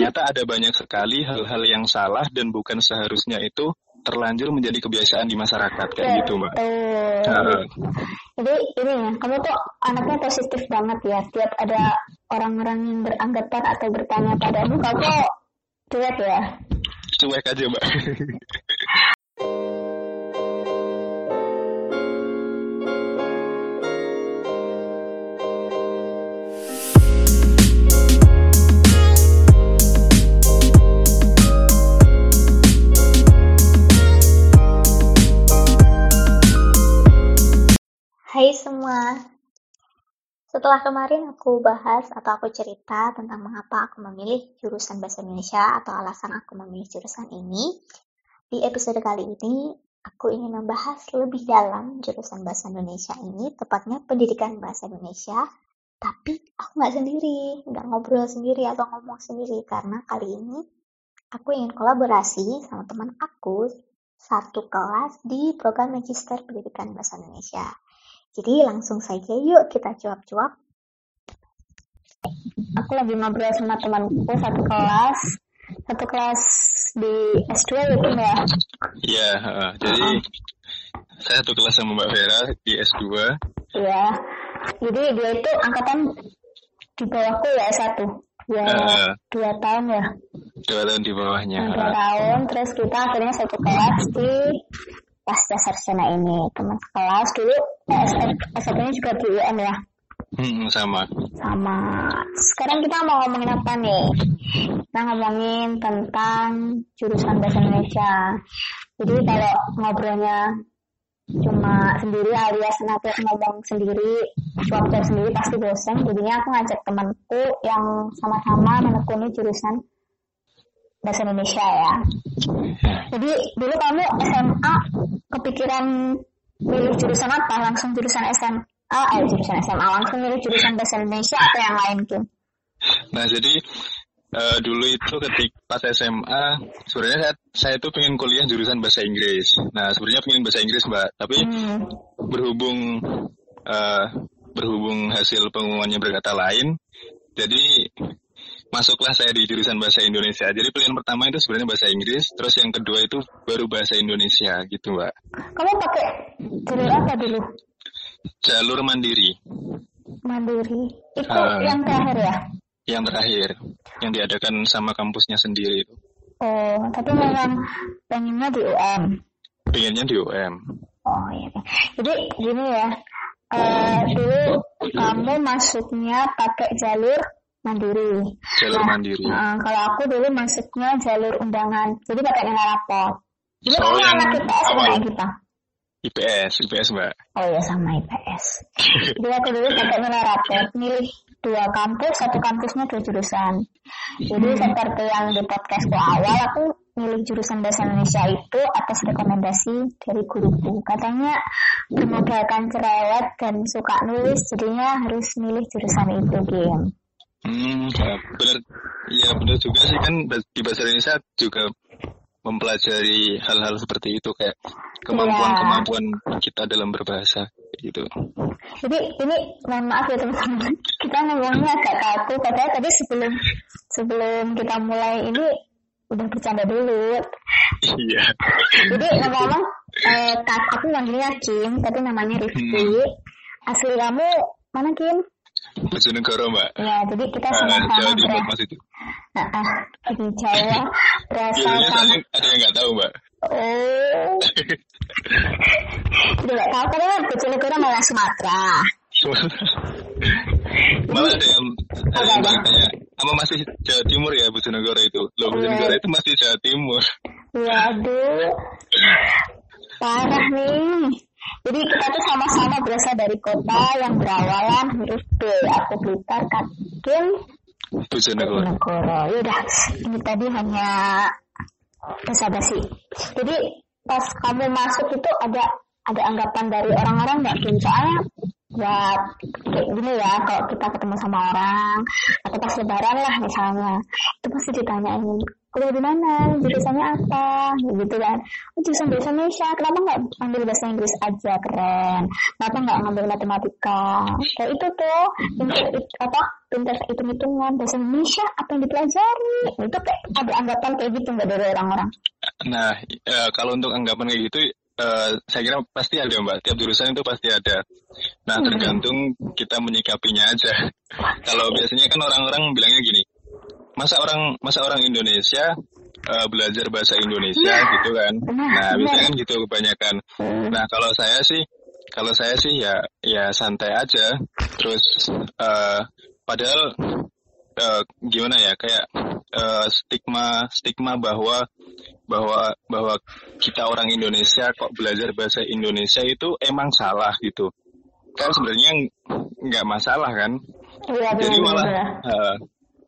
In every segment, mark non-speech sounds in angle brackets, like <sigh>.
ternyata ada banyak sekali hal-hal yang salah dan bukan seharusnya itu terlanjur menjadi kebiasaan di masyarakat kayak gitu mbak. Uh, jadi ini ya, kamu tuh anaknya positif banget ya. Setiap ada orang-orang yang beranggapan atau bertanya padamu, kamu cuek ya. Cuek aja mbak. <laughs> Hai semua. Setelah kemarin aku bahas atau aku cerita tentang mengapa aku memilih jurusan Bahasa Indonesia atau alasan aku memilih jurusan ini, di episode kali ini aku ingin membahas lebih dalam jurusan Bahasa Indonesia ini, tepatnya pendidikan Bahasa Indonesia. Tapi aku nggak sendiri, nggak ngobrol sendiri atau ngomong sendiri karena kali ini aku ingin kolaborasi sama teman aku satu kelas di program Magister Pendidikan Bahasa Indonesia. Jadi langsung saja yuk kita cuap-cuap. Aku lagi ngobrol sama temanku satu kelas, satu kelas di S2 gitu ya? Iya, uh, jadi uh saya satu kelas sama Mbak Vera di S2. Iya, jadi dia itu angkatan di bawahku ya S1. Ya, uh, dua tahun ya. Dua tahun di bawahnya. Dua tahun, terus kita akhirnya satu kelas di pasca sarjana ini teman sekelas. Dulu S1-nya juga di UM ya. Hmm, sama. Sama. Sekarang kita mau ngomongin apa nih? Kita ngomongin tentang jurusan bahasa Indonesia. Jadi kalau ngobrolnya cuma sendiri alias nanti ngomong sendiri cuap-cuap sendiri pasti bosan jadinya aku ngajak temanku yang sama-sama menekuni jurusan bahasa Indonesia ya. Jadi dulu kamu SMA kepikiran milih jurusan apa? Langsung jurusan SMA? Eh jurusan SMA langsung milih jurusan bahasa Indonesia atau yang lain tuh? Nah jadi uh, dulu itu ketika pas SMA sebenarnya saya saya itu pengen kuliah jurusan bahasa Inggris. Nah sebenarnya pengen bahasa Inggris mbak, tapi hmm. berhubung uh, berhubung hasil pengumumannya berkata lain, jadi masuklah saya di jurusan bahasa Indonesia. Jadi pilihan pertama itu sebenarnya bahasa Inggris, terus yang kedua itu baru bahasa Indonesia gitu, Mbak. Kamu pakai jalur apa dulu? Jalur mandiri. Mandiri. Itu uh, yang terakhir ya? Yang terakhir, yang diadakan sama kampusnya sendiri itu. Oh, tapi memang pengennya di UM. Pengennya di UM. Oh iya. Jadi gini ya, uh, dulu kamu masuknya pakai jalur mandiri. Jalur nah, mandiri. Uh, kalau aku dulu masuknya jalur undangan, jadi pakai nilai rapor. Jadi so, kamu anak IPS apa kita? IPS, IPS mbak. Oh iya sama IPS. <laughs> jadi aku dulu pakai nilai rapor, milih dua kampus, satu kampusnya dua jurusan. Jadi seperti yang di podcastku awal, aku milih jurusan bahasa Indonesia itu atas rekomendasi dari guruku. Katanya bermodalkan cerewet dan suka nulis, jadinya harus milih jurusan itu, game. Hmm, ya, benar. Ya benar juga sih kan di bahasa Indonesia juga mempelajari hal-hal seperti itu kayak kemampuan-kemampuan kita dalam berbahasa gitu. Jadi ini mohon maaf ya teman-teman, kita ngomongnya agak kaku padahal tadi sebelum sebelum kita mulai ini udah bercanda dulu. Iya. Jadi ngomong-ngomong, eh, aku manggilnya Kim, tapi namanya Rifki. Hmm. Asli kamu mana Kim? Bojonegoro mbak. Ya, jadi kita ah, sama-sama Jawa Timur mas itu. Nah, ah, di Jawa berasal sama. Ada yang nggak tahu mbak. Oh. Tidak tahu karena Bojonegoro malah Sumatera. <laughs> malah ada yang ada yang tanya, apa masih Jawa Timur ya Bojonegoro itu? Loh Bojonegoro itu masih Jawa Timur. Waduh. Parah nih. Jadi kita tuh sama-sama berasal dari kota yang berawalan huruf B. Aku Blitar, Kakim, Bojonegoro. Ya udah, ini tadi hanya basa-basi. Jadi pas kamu masuk itu ada ada anggapan dari orang-orang nggak -orang, soalnya ya kayak gini ya kalau kita ketemu sama orang atau pas lebaran lah misalnya itu pasti ditanyain kuliah di mana? Jurusannya apa? Gitu kan. Oh, jurusan bahasa Indonesia kenapa nggak ambil bahasa Inggris aja? Keren. Kenapa nggak ngambil matematika? Kayak itu tuh. Pinter apa? Pinter hitung hitungan bahasa Indonesia apa yang dipelajari? Itu kayak ada anggapan kayak gitu nggak dari orang-orang? Nah e, kalau untuk anggapan kayak gitu Uh, saya kira pasti ada mbak. Tiap jurusan itu pasti ada. Nah hmm. tergantung kita menyikapinya aja. <laughs> Kalau biasanya kan orang-orang bilangnya gini masa orang masa orang Indonesia uh, belajar bahasa Indonesia nah, gitu kan? Nah biasanya kan gitu kebanyakan. Nah kalau saya sih kalau saya sih ya ya santai aja. Terus uh, padahal uh, gimana ya kayak uh, stigma stigma bahwa bahwa bahwa kita orang Indonesia kok belajar bahasa Indonesia itu emang salah gitu. Kan sebenarnya nggak masalah kan? Ya, jadi malah uh,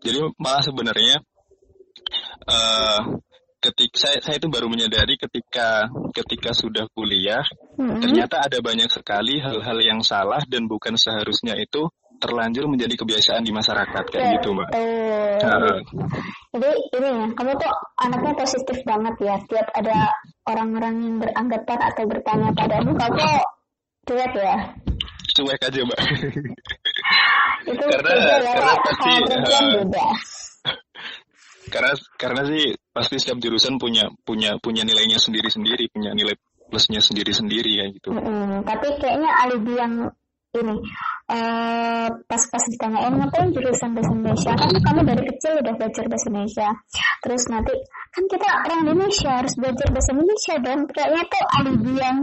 jadi malah sebenarnya uh, ketika saya saya itu baru menyadari ketika ketika sudah kuliah mm-hmm. ternyata ada banyak sekali hal-hal yang salah dan bukan seharusnya itu terlanjur menjadi kebiasaan di masyarakat kayak yeah, gitu mbak. Uh. Jadi ini ya kamu tuh anaknya positif banget ya. Tiap ada orang-orang yang beranggapan atau bertanya padamu kamu cuek ya. Cuek aja mbak. <laughs> itu karena, ya, karena pasti uh, karena karena sih pasti setiap jurusan punya punya punya nilainya sendiri-sendiri, punya nilai plusnya sendiri-sendiri ya gitu. Mm-hmm. Tapi kayaknya alibi yang ini uh, pas-pas ditanyain ngapain jurusan bahasa Indonesia? Kan kamu dari kecil udah belajar bahasa Indonesia. Terus nanti kan kita orang Indonesia harus belajar bahasa Indonesia dan kayaknya tuh alibi yang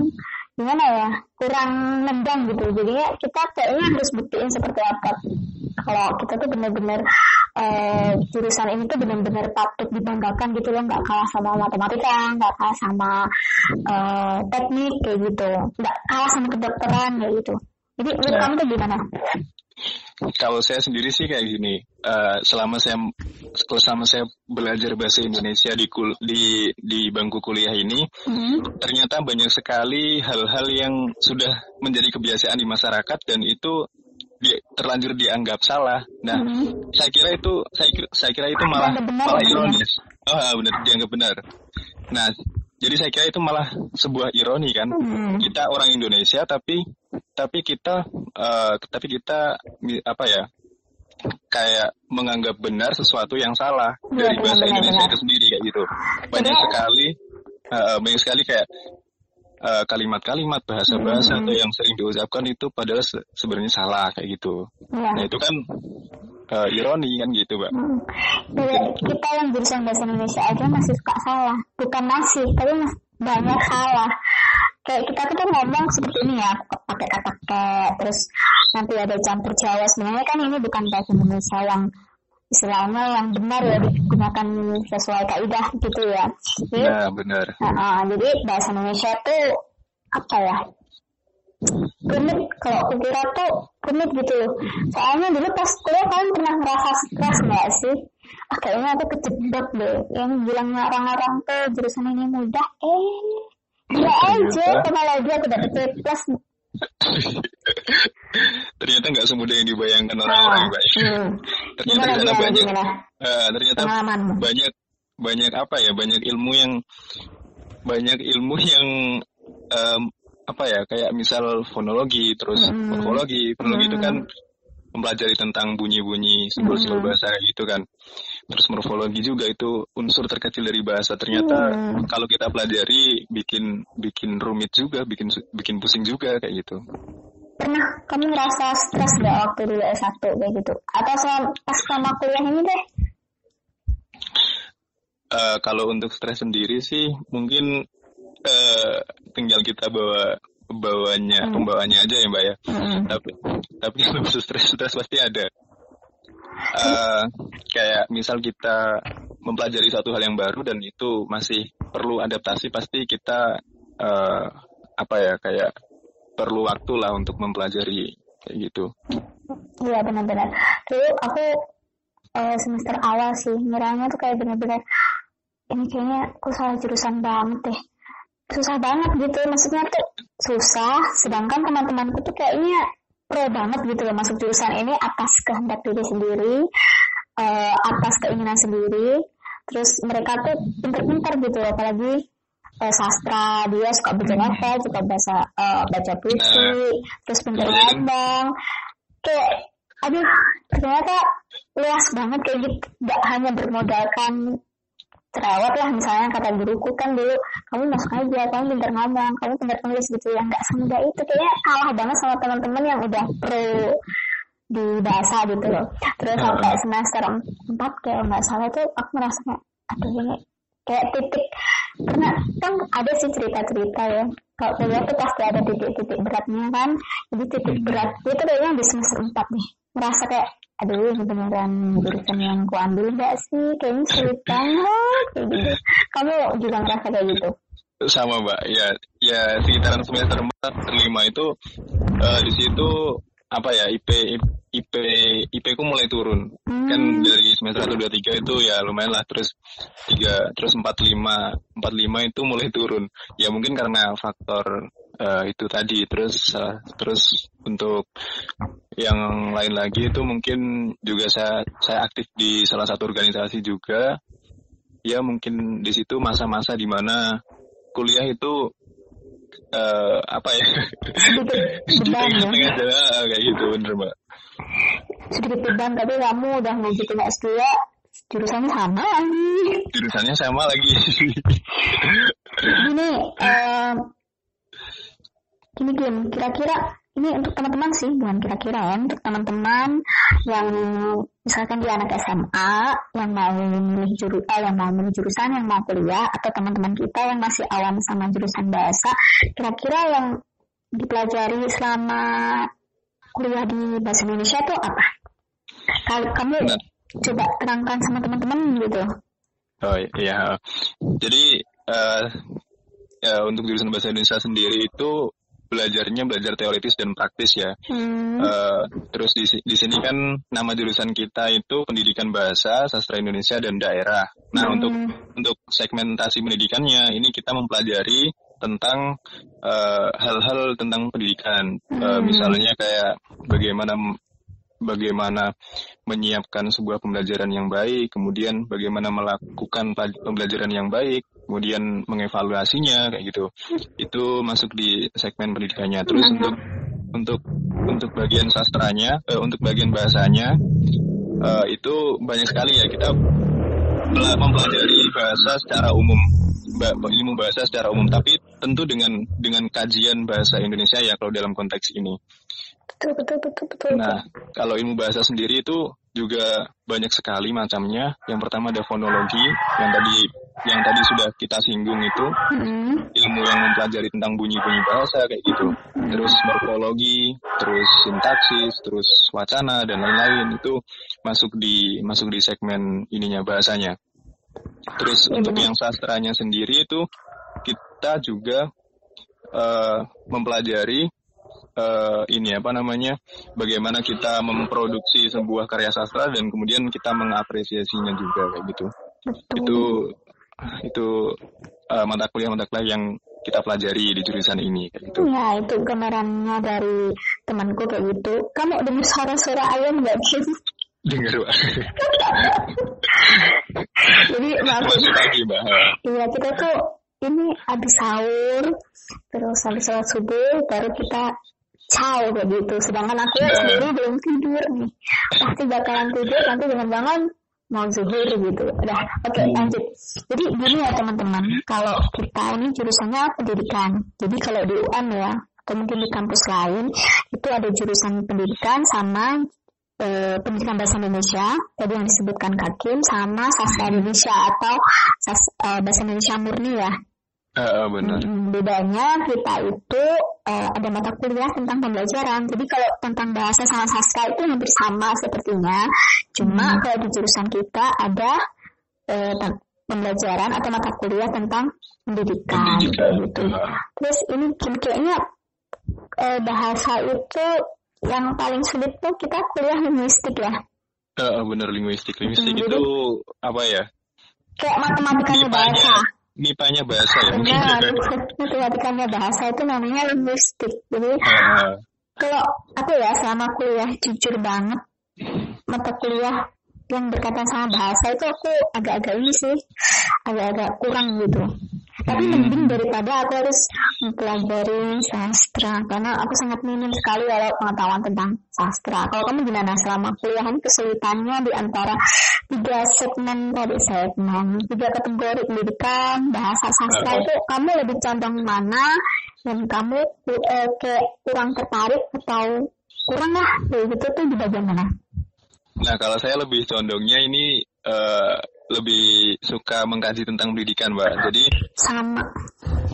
gimana ya? Kurang nendang gitu. Jadinya kita kayaknya harus buktiin seperti apa. Kalau kita tuh benar-benar uh, jurusan ini tuh benar-benar patut dibanggakan gitu loh. Nggak kalah sama matematika nggak kalah sama uh, teknik kayak gitu. Nggak kalah sama kedokteran kayak gitu. Jadi menurut ya. kamu tuh gimana kalau saya sendiri sih kayak gini, uh, selama saya selama saya belajar bahasa Indonesia di kul, di di bangku kuliah ini, mm-hmm. ternyata banyak sekali hal-hal yang sudah menjadi kebiasaan di masyarakat dan itu di, terlanjur dianggap salah. Nah, mm-hmm. saya kira itu saya saya kira itu malah malah ironis. Oh, benar dianggap benar. Nah, jadi saya kira itu malah sebuah ironi kan. Mm-hmm. Kita orang Indonesia tapi tapi kita uh, tapi kita apa ya kayak menganggap benar sesuatu yang salah ya, dari bahasa benar, Indonesia benar. itu sendiri kayak gitu banyak sekali uh, banyak sekali kayak kalimat kalimat-kalimat bahasa-bahasa hmm. atau yang sering diucapkan itu padahal se sebenarnya salah kayak gitu ya. nah itu kan uh, ironi kan gitu mbak hmm. kita yang jurusan bahasa Indonesia aja masih suka salah bukan masih tapi masih banyak salah kayak kita tuh ngomong seperti ini ya pakai kata ke terus nanti ada campur Jawa sebenarnya kan ini bukan bahasa Indonesia yang istilahnya yang benar ya digunakan sesuai kaidah gitu ya. Jadi, nah, benar. Uh, uh, jadi bahasa Indonesia tuh apa ya? rumit kalau aku kira tuh rumit gitu soalnya dulu pas kuliah kalian pernah ngerasa stres nggak sih ah kayaknya aku kejebak deh yang bilangnya orang-orang tuh jurusan ini mudah eh Iya aja, lagi aku dapet C plus. Ternyata nggak semudah yang dibayangkan orang-orang baik. Hmm. ternyata gimana, gimana, banyak, Uh, ternyata banyak banyak apa ya, banyak ilmu yang banyak ilmu yang um, apa ya, kayak misal fonologi, terus hmm. morfologi, fonologi hmm. itu kan mempelajari tentang bunyi-bunyi simbol-simbol bahasa gitu kan. Terus morfologi juga itu unsur terkecil dari bahasa. Ternyata hmm. kalau kita pelajari bikin bikin rumit juga, bikin bikin pusing juga kayak gitu. Pernah kamu ngerasa stres gak waktu dulu S1 kayak gitu? Atau selama, pas selama kuliah ini deh? Uh, kalau untuk stres sendiri sih mungkin uh, tinggal kita bawa bawanya hmm. pembawanya aja ya mbak ya hmm. tapi tapi <laughs> stres stres pasti ada uh, kayak misal kita mempelajari satu hal yang baru dan itu masih perlu adaptasi pasti kita uh, apa ya kayak perlu waktu lah untuk mempelajari kayak gitu. Iya benar-benar. Dulu aku uh, semester awal sih ngiranya tuh kayak benar-benar ini kayaknya aku salah jurusan banget deh. Susah banget gitu maksudnya tuh susah sedangkan teman-temanku tuh kayaknya pro banget gitu loh masuk jurusan ini atas kehendak diri sendiri uh, atas keinginan sendiri. Terus mereka tuh pinter-pinter gitu apalagi uh, sastra dia suka baca novel suka baca uh, baca puisi terus pinter ngomong kayak aduh ternyata luas banget kayak gitu gak hanya bermodalkan cerewet lah misalnya kata guruku kan dulu kamu masuk aja kamu pintar ngomong kamu pintar tulis gitu ya. Nggak semudah itu. Kayaknya kalah banget sama teman-teman yang udah pro di bahasa gitu loh. Terus sampai semester empat kayak nggak salah itu aku merasa kayak aduh ini kayak titik. Karena kan ada sih cerita-cerita ya. Kalau kuliah tuh pasti ada titik-titik beratnya kan. Jadi titik berat itu kayaknya di semester empat nih merasa kayak aduh beneran jurusan yang ku ambil gak sih? Kayaknya sulit <laughs> banget kayak gitu. Kamu juga ngerasa kayak gitu? Sama mbak. Ya ya sekitaran semester empat lima itu uh, di situ apa ya IP IP IP ku mulai turun. Kan hmm. kan dari semester satu dua tiga itu ya lumayan lah. Terus tiga terus empat lima empat lima itu mulai turun. Ya mungkin karena faktor uh, itu tadi. Terus uh, terus untuk yang lain lagi itu mungkin juga saya saya aktif di salah satu organisasi juga. Ya mungkin di situ masa-masa di mana kuliah itu uh, apa ya? <laughs> Beban ya. kayak gitu bener mbak. Sedikit beban tapi kamu udah lanjutin S2 jurusannya sama lagi. Jurusannya sama lagi. Gini um, <laughs> gini gini kira-kira ini untuk teman-teman sih bukan kira-kira ya untuk teman-teman yang misalkan dia anak SMA yang mau memilih juru eh, yang mau memilih jurusan yang mau kuliah atau teman-teman kita yang masih awam sama jurusan bahasa kira-kira yang dipelajari selama kuliah di bahasa Indonesia itu apa? Kalau kamu nah. coba terangkan sama teman-teman gitu. Oh iya, jadi uh, ya, untuk jurusan bahasa Indonesia sendiri itu belajarnya belajar teoritis dan praktis ya. Hmm. Uh, terus di, di sini kan nama jurusan kita itu pendidikan bahasa, sastra Indonesia dan daerah. Nah hmm. untuk untuk segmentasi pendidikannya ini kita mempelajari tentang eh, hal-hal uh, tentang pendidikan. Hmm. Uh, misalnya kayak bagaimana bagaimana menyiapkan sebuah pembelajaran yang baik, kemudian bagaimana melakukan pembelajaran yang baik, kemudian mengevaluasinya kayak gitu. Itu masuk di segmen pendidikannya. Terus untuk untuk untuk bagian sastranya, eh, untuk bagian bahasanya eh, itu banyak sekali ya kita mempelajari bahasa secara umum ilmu bahasa secara umum tapi tentu dengan dengan kajian bahasa Indonesia ya kalau dalam konteks ini Betul, betul, betul, betul. Nah, kalau ilmu bahasa sendiri itu juga banyak sekali macamnya. Yang pertama ada fonologi, yang tadi yang tadi sudah kita singgung itu hmm. ilmu yang mempelajari tentang bunyi-bunyi bahasa kayak gitu. Terus morfologi, terus sintaksis, terus wacana dan lain-lain itu masuk di masuk di segmen ininya bahasanya. Terus untuk yang sastranya sendiri itu kita juga uh, mempelajari uh, ini apa namanya bagaimana kita memproduksi sebuah karya sastra dan kemudian kita mengapresiasinya juga kayak gitu Betul. itu itu uh, mata kuliah mata kuliah yang kita pelajari di jurusan ini kayak gitu. Ya itu gambarannya dari temanku kayak gitu. Kamu dengar suara-suara ayam nggak sih? Dengar pak. <laughs> Jadi maksud lagi mbak. Iya kita tuh ini habis sahur terus habis sholat subuh baru kita caw kayak gitu. Sedangkan aku ya sendiri belum tidur nih. Pasti bakalan tidur nanti dengan bangun mau zuhur gitu. Udah oke okay, lanjut. Jadi gini ya teman-teman. Kalau kita ini jurusannya pendidikan. Jadi kalau di UM ya atau mungkin di kampus lain itu ada jurusan pendidikan sama eh, pendidikan bahasa Indonesia. Tadi yang disebutkan Kakim sama sastra Indonesia atau sas, eh, bahasa Indonesia murni ya Uh, benar. Bedanya kita itu uh, ada mata kuliah tentang pembelajaran. Jadi kalau tentang bahasa sama sastra itu hampir sama sepertinya. Cuma hmm. kalau di jurusan kita ada uh, pembelajaran atau mata kuliah tentang pendidikan, pendidikan. gitu. Terus ini kayaknya uh, bahasa itu yang paling sulit tuh kita kuliah linguistik ya. Uh, benar linguistik. Linguistik hmm, itu apa ya? Kayak matematikanya bahasa MIPA-nya bahasa ya mungkin. matematikanya bahasa itu namanya linguistik. Jadi uh. kalau aku ya selama kuliah jujur banget mata kuliah yang berkaitan sama bahasa itu aku agak-agak ini sih agak-agak kurang gitu tapi hmm. mending daripada aku harus mempelajari sastra karena aku sangat minim sekali kalau pengetahuan tentang sastra. Kalau kamu gimana selama kuliah? Ini kesulitannya di antara tiga segmen tadi segmen tiga kategori pendidikan bahasa sastra itu kamu lebih condong mana? Dan kamu eh, kurang tertarik atau kurang lah kayak gitu tuh di bagian mana? Nah, kalau saya lebih condongnya ini uh, lebih suka mengkaji tentang pendidikan, Mbak. Jadi sama.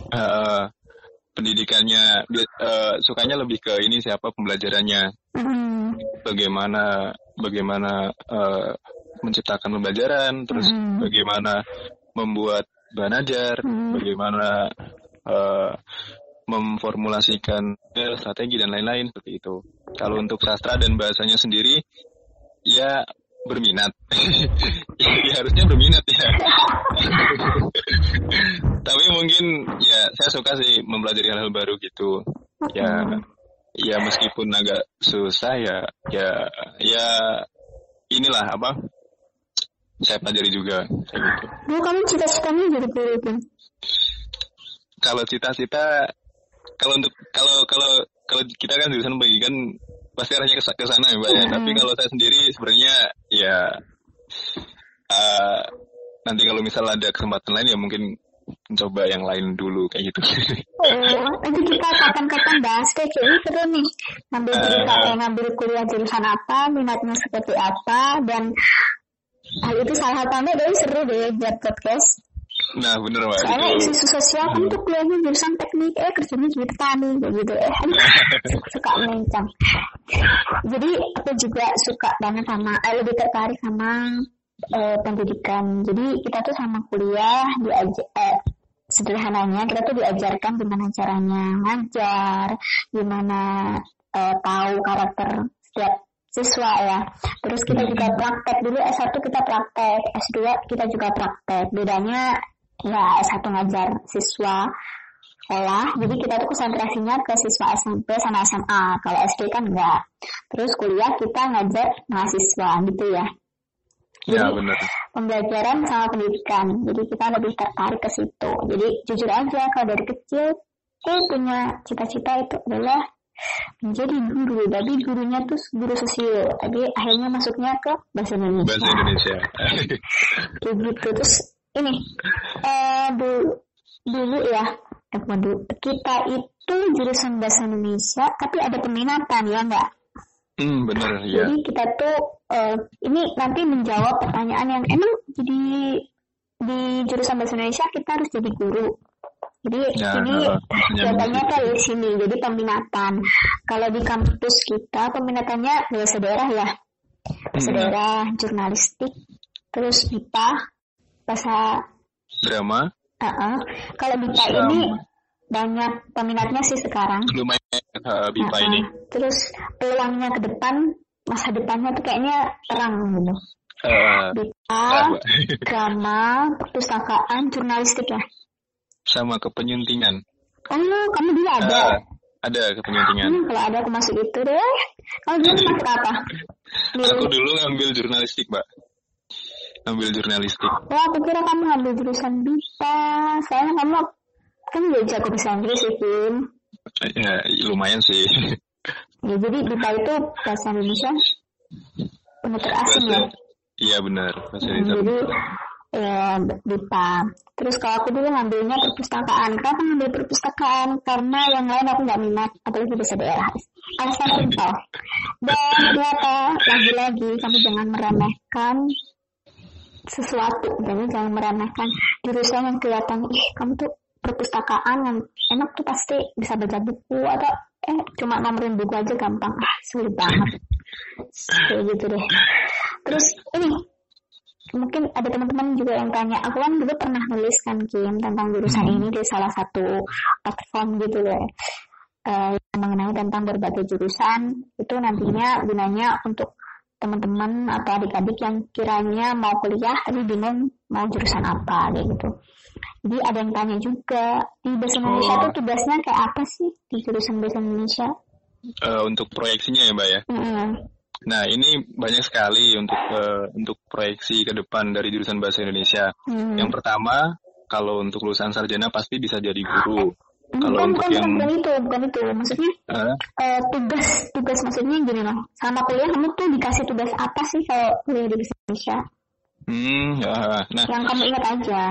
Uh, pendidikannya uh, sukanya lebih ke ini siapa pembelajarannya. Mm. Bagaimana bagaimana uh, menciptakan pembelajaran, terus mm. bagaimana membuat bahan ajar, mm. bagaimana uh, memformulasikan strategi dan lain-lain seperti itu. Kalau untuk sastra dan bahasanya sendiri ya berminat. <laughs> ya, harusnya berminat ya. <laughs> Tapi mungkin ya saya suka sih mempelajari hal-hal baru gitu. Ya ya meskipun agak susah ya ya ya inilah apa saya pelajari juga kayak gitu. Bu, kamu cita-citanya jadi? Kalau cita-cita kalau untuk kalau kalau kalau kita kan jurusan pendidikan pasti arahnya ke, sana ya mbak ya. Tapi kalau saya sendiri sebenarnya ya uh, nanti kalau misalnya ada kesempatan lain ya mungkin mencoba yang lain dulu kayak gitu. Oh, nanti kita kapan-kapan bahas deh kayaknya seru nih. Ngambil cerita uh, ngambil kuliah jurusan apa, minatnya seperti apa, dan hal itu salah satunya dari seru deh buat podcast. Nah bener Mbak. Soalnya itu. isu sosial kan tuh kuliahnya jurusan teknik, eh kerjanya jadi petani gitu eh <laughs> suka mencang. Jadi aku juga suka banget sama, eh, lebih tertarik sama eh, pendidikan. Jadi kita tuh sama kuliah diajar, eh, sederhananya kita tuh diajarkan gimana caranya ngajar, gimana eh, tahu karakter setiap siswa ya. Terus kita juga praktek dulu S1 kita praktek, S2 kita juga praktek. Bedanya ya S1 ngajar siswa sekolah, jadi kita tuh konsentrasinya ke siswa SMP sama SMA. Kalau SD kan enggak. Terus kuliah kita ngajar mahasiswa gitu ya. Jadi, ya benar. Pembelajaran sama pendidikan. Jadi kita lebih tertarik ke situ. Jadi jujur aja kalau dari kecil aku punya cita-cita itu adalah menjadi guru. Tapi gurunya tuh guru sosial. Tapi akhirnya masuknya ke bahasa Indonesia. Bahasa Indonesia. <laughs> Kayak gitu. Terus ini eh dulu dulu ya eh, dulu kita itu jurusan bahasa Indonesia tapi ada peminatan ya enggak Hmm, benar ya. Jadi kita tuh uh, ini nanti menjawab pertanyaan yang emang jadi di jurusan bahasa Indonesia kita harus jadi guru. Jadi ya, ini jawabannya dari sini. Jadi peminatan. Kalau di kampus kita peminatannya bahasa daerah ya. Bahasa hmm. daerah, jurnalistik, terus IPA, bahasa drama. Uh -uh. Kalau BIPA um, ini banyak peminatnya sih sekarang. Lumayan uh, BIPA uh -uh. ini. Terus peluangnya ke depan, masa depannya tuh kayaknya terang gitu. Uh, BIPA, drama, perpustakaan, jurnalistik ya. Sama kepenyuntingan. Oh, kamu dulu ada? Uh, ada kepenyuntingan. Hmm, kalau ada aku masuk itu deh. Kamu dulu <laughs> masuk apa? Dulu. Aku dulu ngambil jurnalistik, Mbak ambil jurnalistik. Wah, aku kira kamu ngambil jurusan BIPA. Soalnya kamu kan gak jago bahasa Inggris sih, Kim. Ya, lumayan sih. Ya, jadi BIPA itu bahasa Indonesia penutur asing ya? Iya benar, bahasa Indonesia. Hmm, jadi BIPA. Terus kalau aku dulu ngambilnya perpustakaan. Kenapa ngambil perpustakaan? Karena yang lain aku nggak minat, apalagi bahasa daerah. Alasan simpel. Dan ternyata lagi-lagi kamu jangan meremehkan sesuatu jadi jangan meremehkan jurusan yang kelihatan ih kamu tuh perpustakaan yang enak tuh pasti bisa baca buku atau eh cuma nomorin buku aja gampang ah sulit banget kayak gitu deh terus ini mungkin ada teman-teman juga yang tanya aku kan juga pernah nulis kan Kim tentang jurusan hmm. ini di salah satu platform gitu deh uh, mengenai tentang berbagai jurusan itu nantinya gunanya untuk teman-teman atau adik-adik yang kiranya mau kuliah tapi bingung mau jurusan apa kayak gitu. Jadi ada yang tanya juga di bahasa Indonesia oh. tuh tugasnya kayak apa sih di jurusan bahasa Indonesia? Uh, untuk proyeksinya ya mbak ya. Mm -hmm. Nah, ini banyak sekali untuk uh, untuk proyeksi ke depan dari jurusan bahasa Indonesia. Hmm. Yang pertama, kalau untuk lulusan sarjana pasti bisa jadi guru. Hmm, kalau bukan, untuk bukan, yang bukan itu, bukan itu. Maksudnya uh? Uh, tugas tugas maksudnya gini loh. Sama kuliah kamu tuh dikasih tugas apa sih kalau kuliah di bahasa Indonesia? Hmm, ya. Nah, yang kamu ingat aja.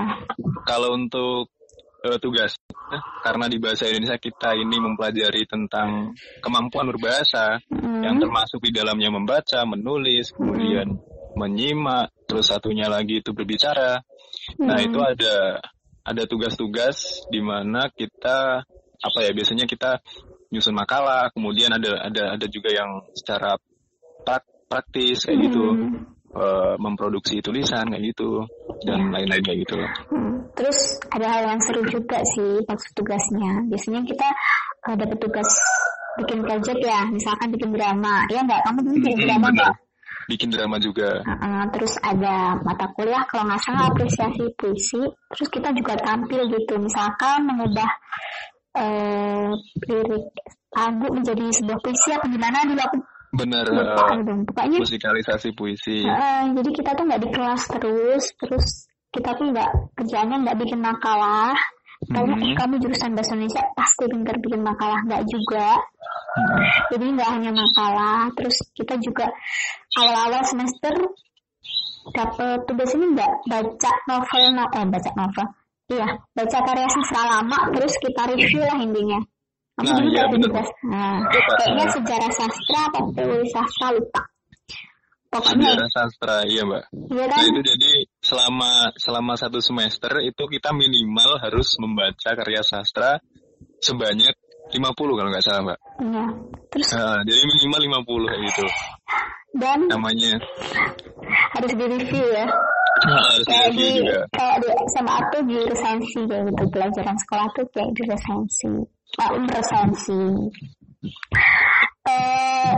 Kalau untuk uh, tugas, karena di bahasa Indonesia kita ini mempelajari tentang kemampuan berbahasa, hmm. yang termasuk di dalamnya membaca, menulis, kemudian hmm. menyimak, terus satunya lagi itu berbicara. Hmm. Nah itu ada ada tugas-tugas di mana kita apa ya biasanya kita nyusun makalah, kemudian ada ada ada juga yang secara praktis kayak gitu uh, memproduksi tulisan kayak gitu dan lain-lain kayak gitu. Hmm. Terus ada hal yang seru juga sih maksud tugasnya. Biasanya kita uh, dapat tugas bikin project ya, misalkan bikin drama. Ya nggak? Kamu dulu bikin hmm, drama nggak? bikin drama juga. Uh, terus ada mata kuliah kalau nggak salah apresiasi puisi. Terus kita juga tampil gitu, misalkan mengubah uh, lirik lagu menjadi sebuah puisi apa gimana dulu aku bener uh, pokoknya musikalisasi puisi. Uh, jadi kita tuh nggak di kelas terus terus kita tuh nggak kerjanya nggak bikin makalah. Karena hmm. kamu jurusan bahasa Indonesia pasti pintar bikin makalah nggak juga. Hmm. jadi nggak hanya makalah terus kita juga awal-awal semester dapat tugas ini nggak baca novel eh baca novel. Iya baca karya sastra lama terus kita review lah intinya kamu nah, iya, tugas nah kayaknya sejarah sastra atau teori sastra lupa. Pokoknya sejarah sastra iya mbak. Iya kan? nah itu jadi selama selama satu semester itu kita minimal harus membaca karya sastra sebanyak 50 kalau nggak salah mbak. Iya. Terus? Nah, jadi minimal 50 kayak gitu. Dan namanya. harus di review ya. Nah, harus kayak di juga. kayak di SMA tuh di resensi kayak gitu. Pelajaran sekolah tuh kayak di resensi ah, resensi eh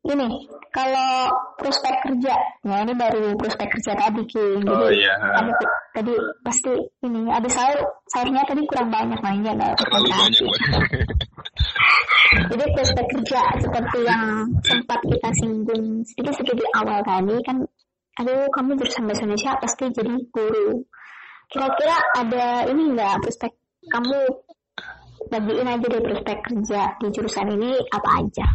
ini kalau prospek kerja ya ini baru prospek kerja tadi Ki. Jadi oh, iya. kamu tadi pasti ini ada sahur sahurnya tadi kurang banyak mainnya nggak terlalu banyak <laughs> jadi prospek kerja seperti yang sempat kita singgung sedikit-sedikit di awal tadi kan aduh kamu jurusan bahasa Indonesia pasti jadi guru. Kira-kira ada ini enggak prospek kamu bagiin aja deh prospek kerja di jurusan ini apa aja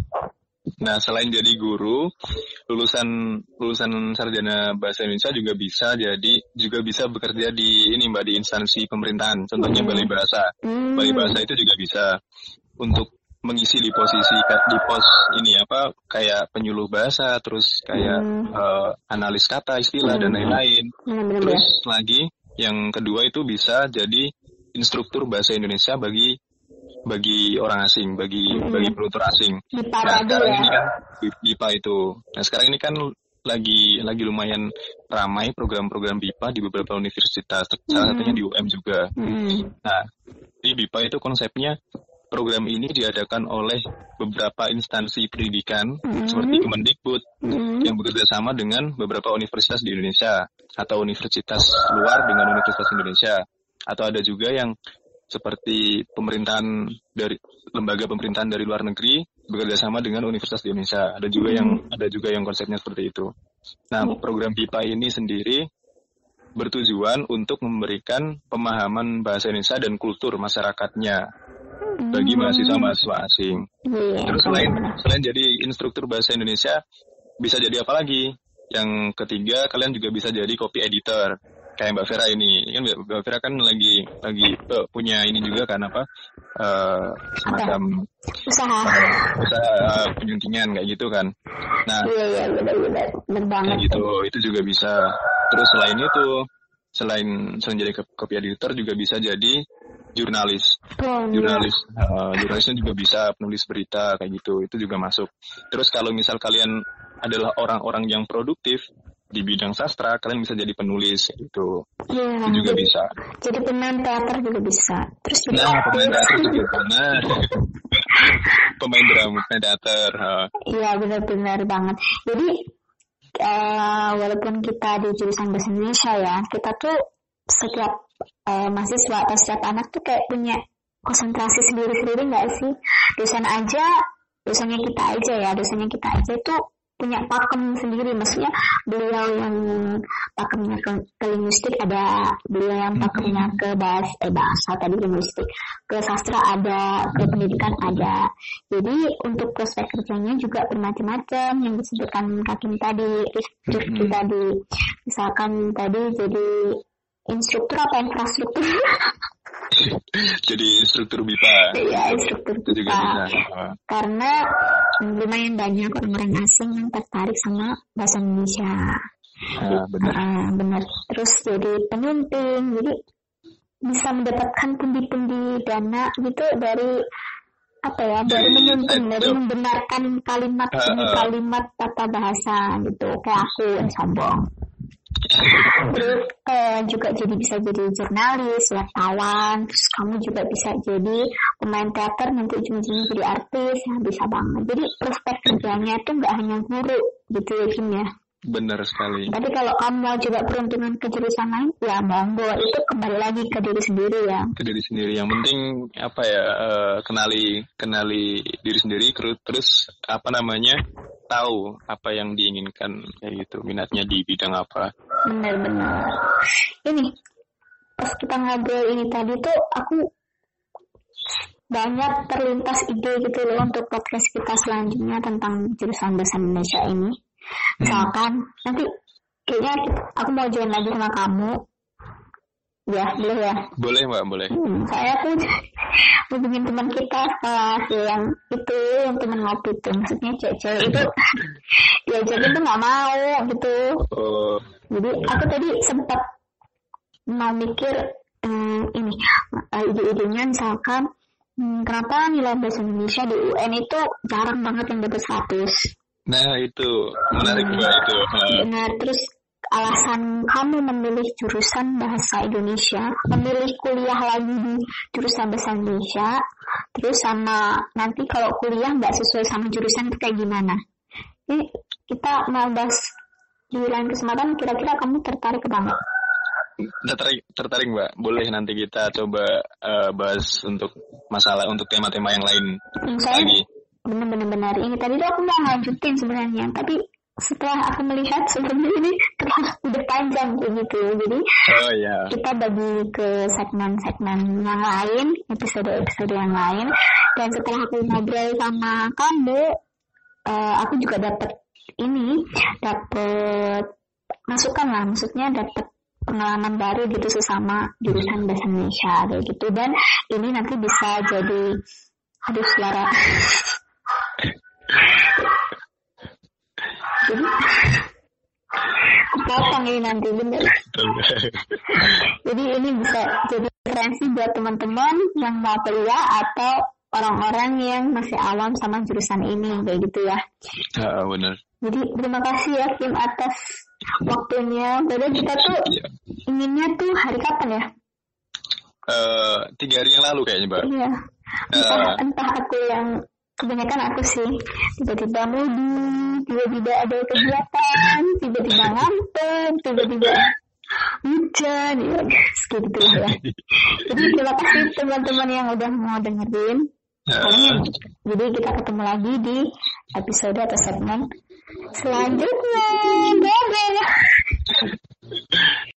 Nah, selain jadi guru, lulusan lulusan sarjana bahasa Indonesia juga bisa jadi juga bisa bekerja di ini Mbak di instansi pemerintahan. Contohnya hmm. Balai Bahasa. Hmm. Balai Bahasa itu juga bisa untuk mengisi di posisi di pos ini apa kayak penyuluh bahasa, terus kayak hmm. uh, analis kata, istilah hmm. dan lain-lain. Hmm. Terus lagi yang kedua itu bisa jadi instruktur bahasa Indonesia bagi bagi orang asing, bagi hmm. bagi penutur asing. BIPA nah, sekarang ya. ini kan BIPA itu. Nah sekarang ini kan lagi lagi lumayan ramai program-program BIPA di beberapa universitas, hmm. salah satunya di UM juga. Hmm. Nah di BIPA itu konsepnya program ini diadakan oleh beberapa instansi pendidikan hmm. seperti Kemendikbud hmm. yang bekerja sama dengan beberapa universitas di Indonesia atau universitas luar dengan universitas Indonesia atau ada juga yang seperti pemerintahan dari lembaga pemerintahan dari luar negeri bekerja sama dengan universitas di Indonesia. Ada juga yang hmm. ada juga yang konsepnya seperti itu. Nah, hmm. program BIPA ini sendiri bertujuan untuk memberikan pemahaman bahasa Indonesia dan kultur masyarakatnya bagi hmm. mahasiswa-mahasiswa asing. Iya, Terus selain selain jadi instruktur bahasa Indonesia, bisa jadi apa lagi? Yang ketiga, kalian juga bisa jadi copy editor kayak Mbak Vera ini. Kan Mbak Vera kan lagi lagi uh, punya ini juga kan apa uh, semacam usaha. uh, usaha uh, penyuntingan kayak gitu kan. Nah iya iya benar-benar kayak gitu. itu juga bisa. Terus selain itu selain selain jadi copy editor juga bisa jadi jurnalis. Oh, jurnalis iya. uh, jurnalisnya juga bisa penulis berita kayak gitu. Itu juga masuk. Terus kalau misal kalian adalah orang-orang yang produktif di bidang sastra kalian bisa jadi penulis gitu. Ya, itu juga jadi, bisa. jadi pemain teater juga bisa. Terus jadi nah pemain teater <laughs> juga <laughs> pemain drama pemain teater iya benar-benar banget. Jadi uh, walaupun kita di jurusan bahasa Indonesia ya kita tuh setiap uh, mahasiswa atau setiap anak tuh kayak punya konsentrasi sendiri-sendiri nggak sih? Dosen aja dosennya kita aja ya dosennya kita aja tuh punya pakem sendiri. Maksudnya beliau yang pakemnya ke, ke linguistik ada beliau yang pakemnya ke bahas eh bahasa tadi linguistik ke sastra ada ke pendidikan ada. Jadi untuk prospek kerjanya juga bermacam-macam yang disebutkan kakim tadi Rifki tadi. Misalkan tadi jadi instruktur apa infrastruktur <laughs> <laughs> jadi instruktur BIPA. Iya instruktur BIPA. karena lumayan banyak orang-orang asing yang tertarik sama bahasa Indonesia. Uh, benar. Uh, benar. Terus jadi pemimpin jadi bisa mendapatkan pundi-pundi dana gitu dari apa ya dari menyunting dari membenarkan kalimat uh, kalimat tata bahasa gitu. Kayak aku yang sombong terus uh, juga jadi bisa jadi jurnalis, wartawan, terus kamu juga bisa jadi pemain teater nanti ujung-ujungnya jadi artis, ya bisa banget. Jadi prospek kerjanya itu nggak hanya guru gitu ya Kim ya. Benar sekali. Tapi kalau kamu mau juga peruntungan ke jurusan lain, ya monggo itu kembali lagi ke diri sendiri ya. Ke diri sendiri. Yang penting apa ya uh, kenali kenali diri sendiri terus apa namanya tahu apa yang diinginkan kayak gitu minatnya di bidang apa. Benar-benar. Ini pas kita ngobrol ini tadi tuh aku banyak terlintas ide gitu loh untuk podcast kita selanjutnya tentang jurusan bahasa Indonesia ini Misalkan hmm. nanti kayaknya aku mau join lagi sama kamu. Ya, boleh ya? Boleh mbak, boleh. Hmm, saya tuh <laughs> hubungin teman kita kelas yang itu, yang teman ngopi itu. Maksudnya cewek-cewek itu <laughs> ya jadi tuh nggak mau gitu. Oh. Jadi aku tadi sempat mau mikir hmm, ini eh, ide-idenya misalkan hmm, kenapa nilai bahasa Indonesia di UN itu jarang banget yang dapat 100 Nah itu menarik hmm. itu. Benar. Terus alasan kamu memilih jurusan bahasa Indonesia, memilih kuliah lagi di jurusan bahasa Indonesia, terus sama nanti kalau kuliah nggak sesuai sama jurusan itu kayak gimana? Ini kita mau bahas di lain kesempatan. Kira-kira kamu tertarik ke banget? Tertarik, tertarik mbak. Boleh nanti kita coba uh, bahas untuk masalah untuk tema-tema yang lain hmm, saya, lagi benar-benar ini tadi tuh aku mau lanjutin sebenarnya tapi setelah aku melihat sebenarnya ini terlalu udah panjang kayak gitu jadi oh, yeah. kita bagi ke segmen-segmen yang lain episode-episode yang lain dan setelah aku ngobrol sama kamu uh, aku juga dapat ini dapat masukan lah maksudnya dapat pengalaman baru gitu sesama jurusan bahasa Indonesia kayak gitu. Dan ini nanti bisa jadi aduh suara. Jadi potong ini nanti bener. Jadi ini bisa jadi referensi buat teman-teman yang mau kuliah atau orang-orang yang masih awam sama jurusan ini kayak gitu ya. Uh, benar jadi terima kasih ya Kim atas waktunya. Padahal kita tuh yeah. inginnya tuh hari kapan ya? Uh, tiga hari yang lalu kayaknya mbak. Iya. Entah, uh, entah aku yang kebanyakan aku sih tiba-tiba mudik tiba-tiba ada kegiatan tiba-tiba ngantuk tiba-tiba hujan ya gitu ya. Jadi terima kasih teman-teman yang udah mau dengerin. Pokoknya, jadi kita ketemu lagi di episode atau segmen Selanjutnya, bye bye.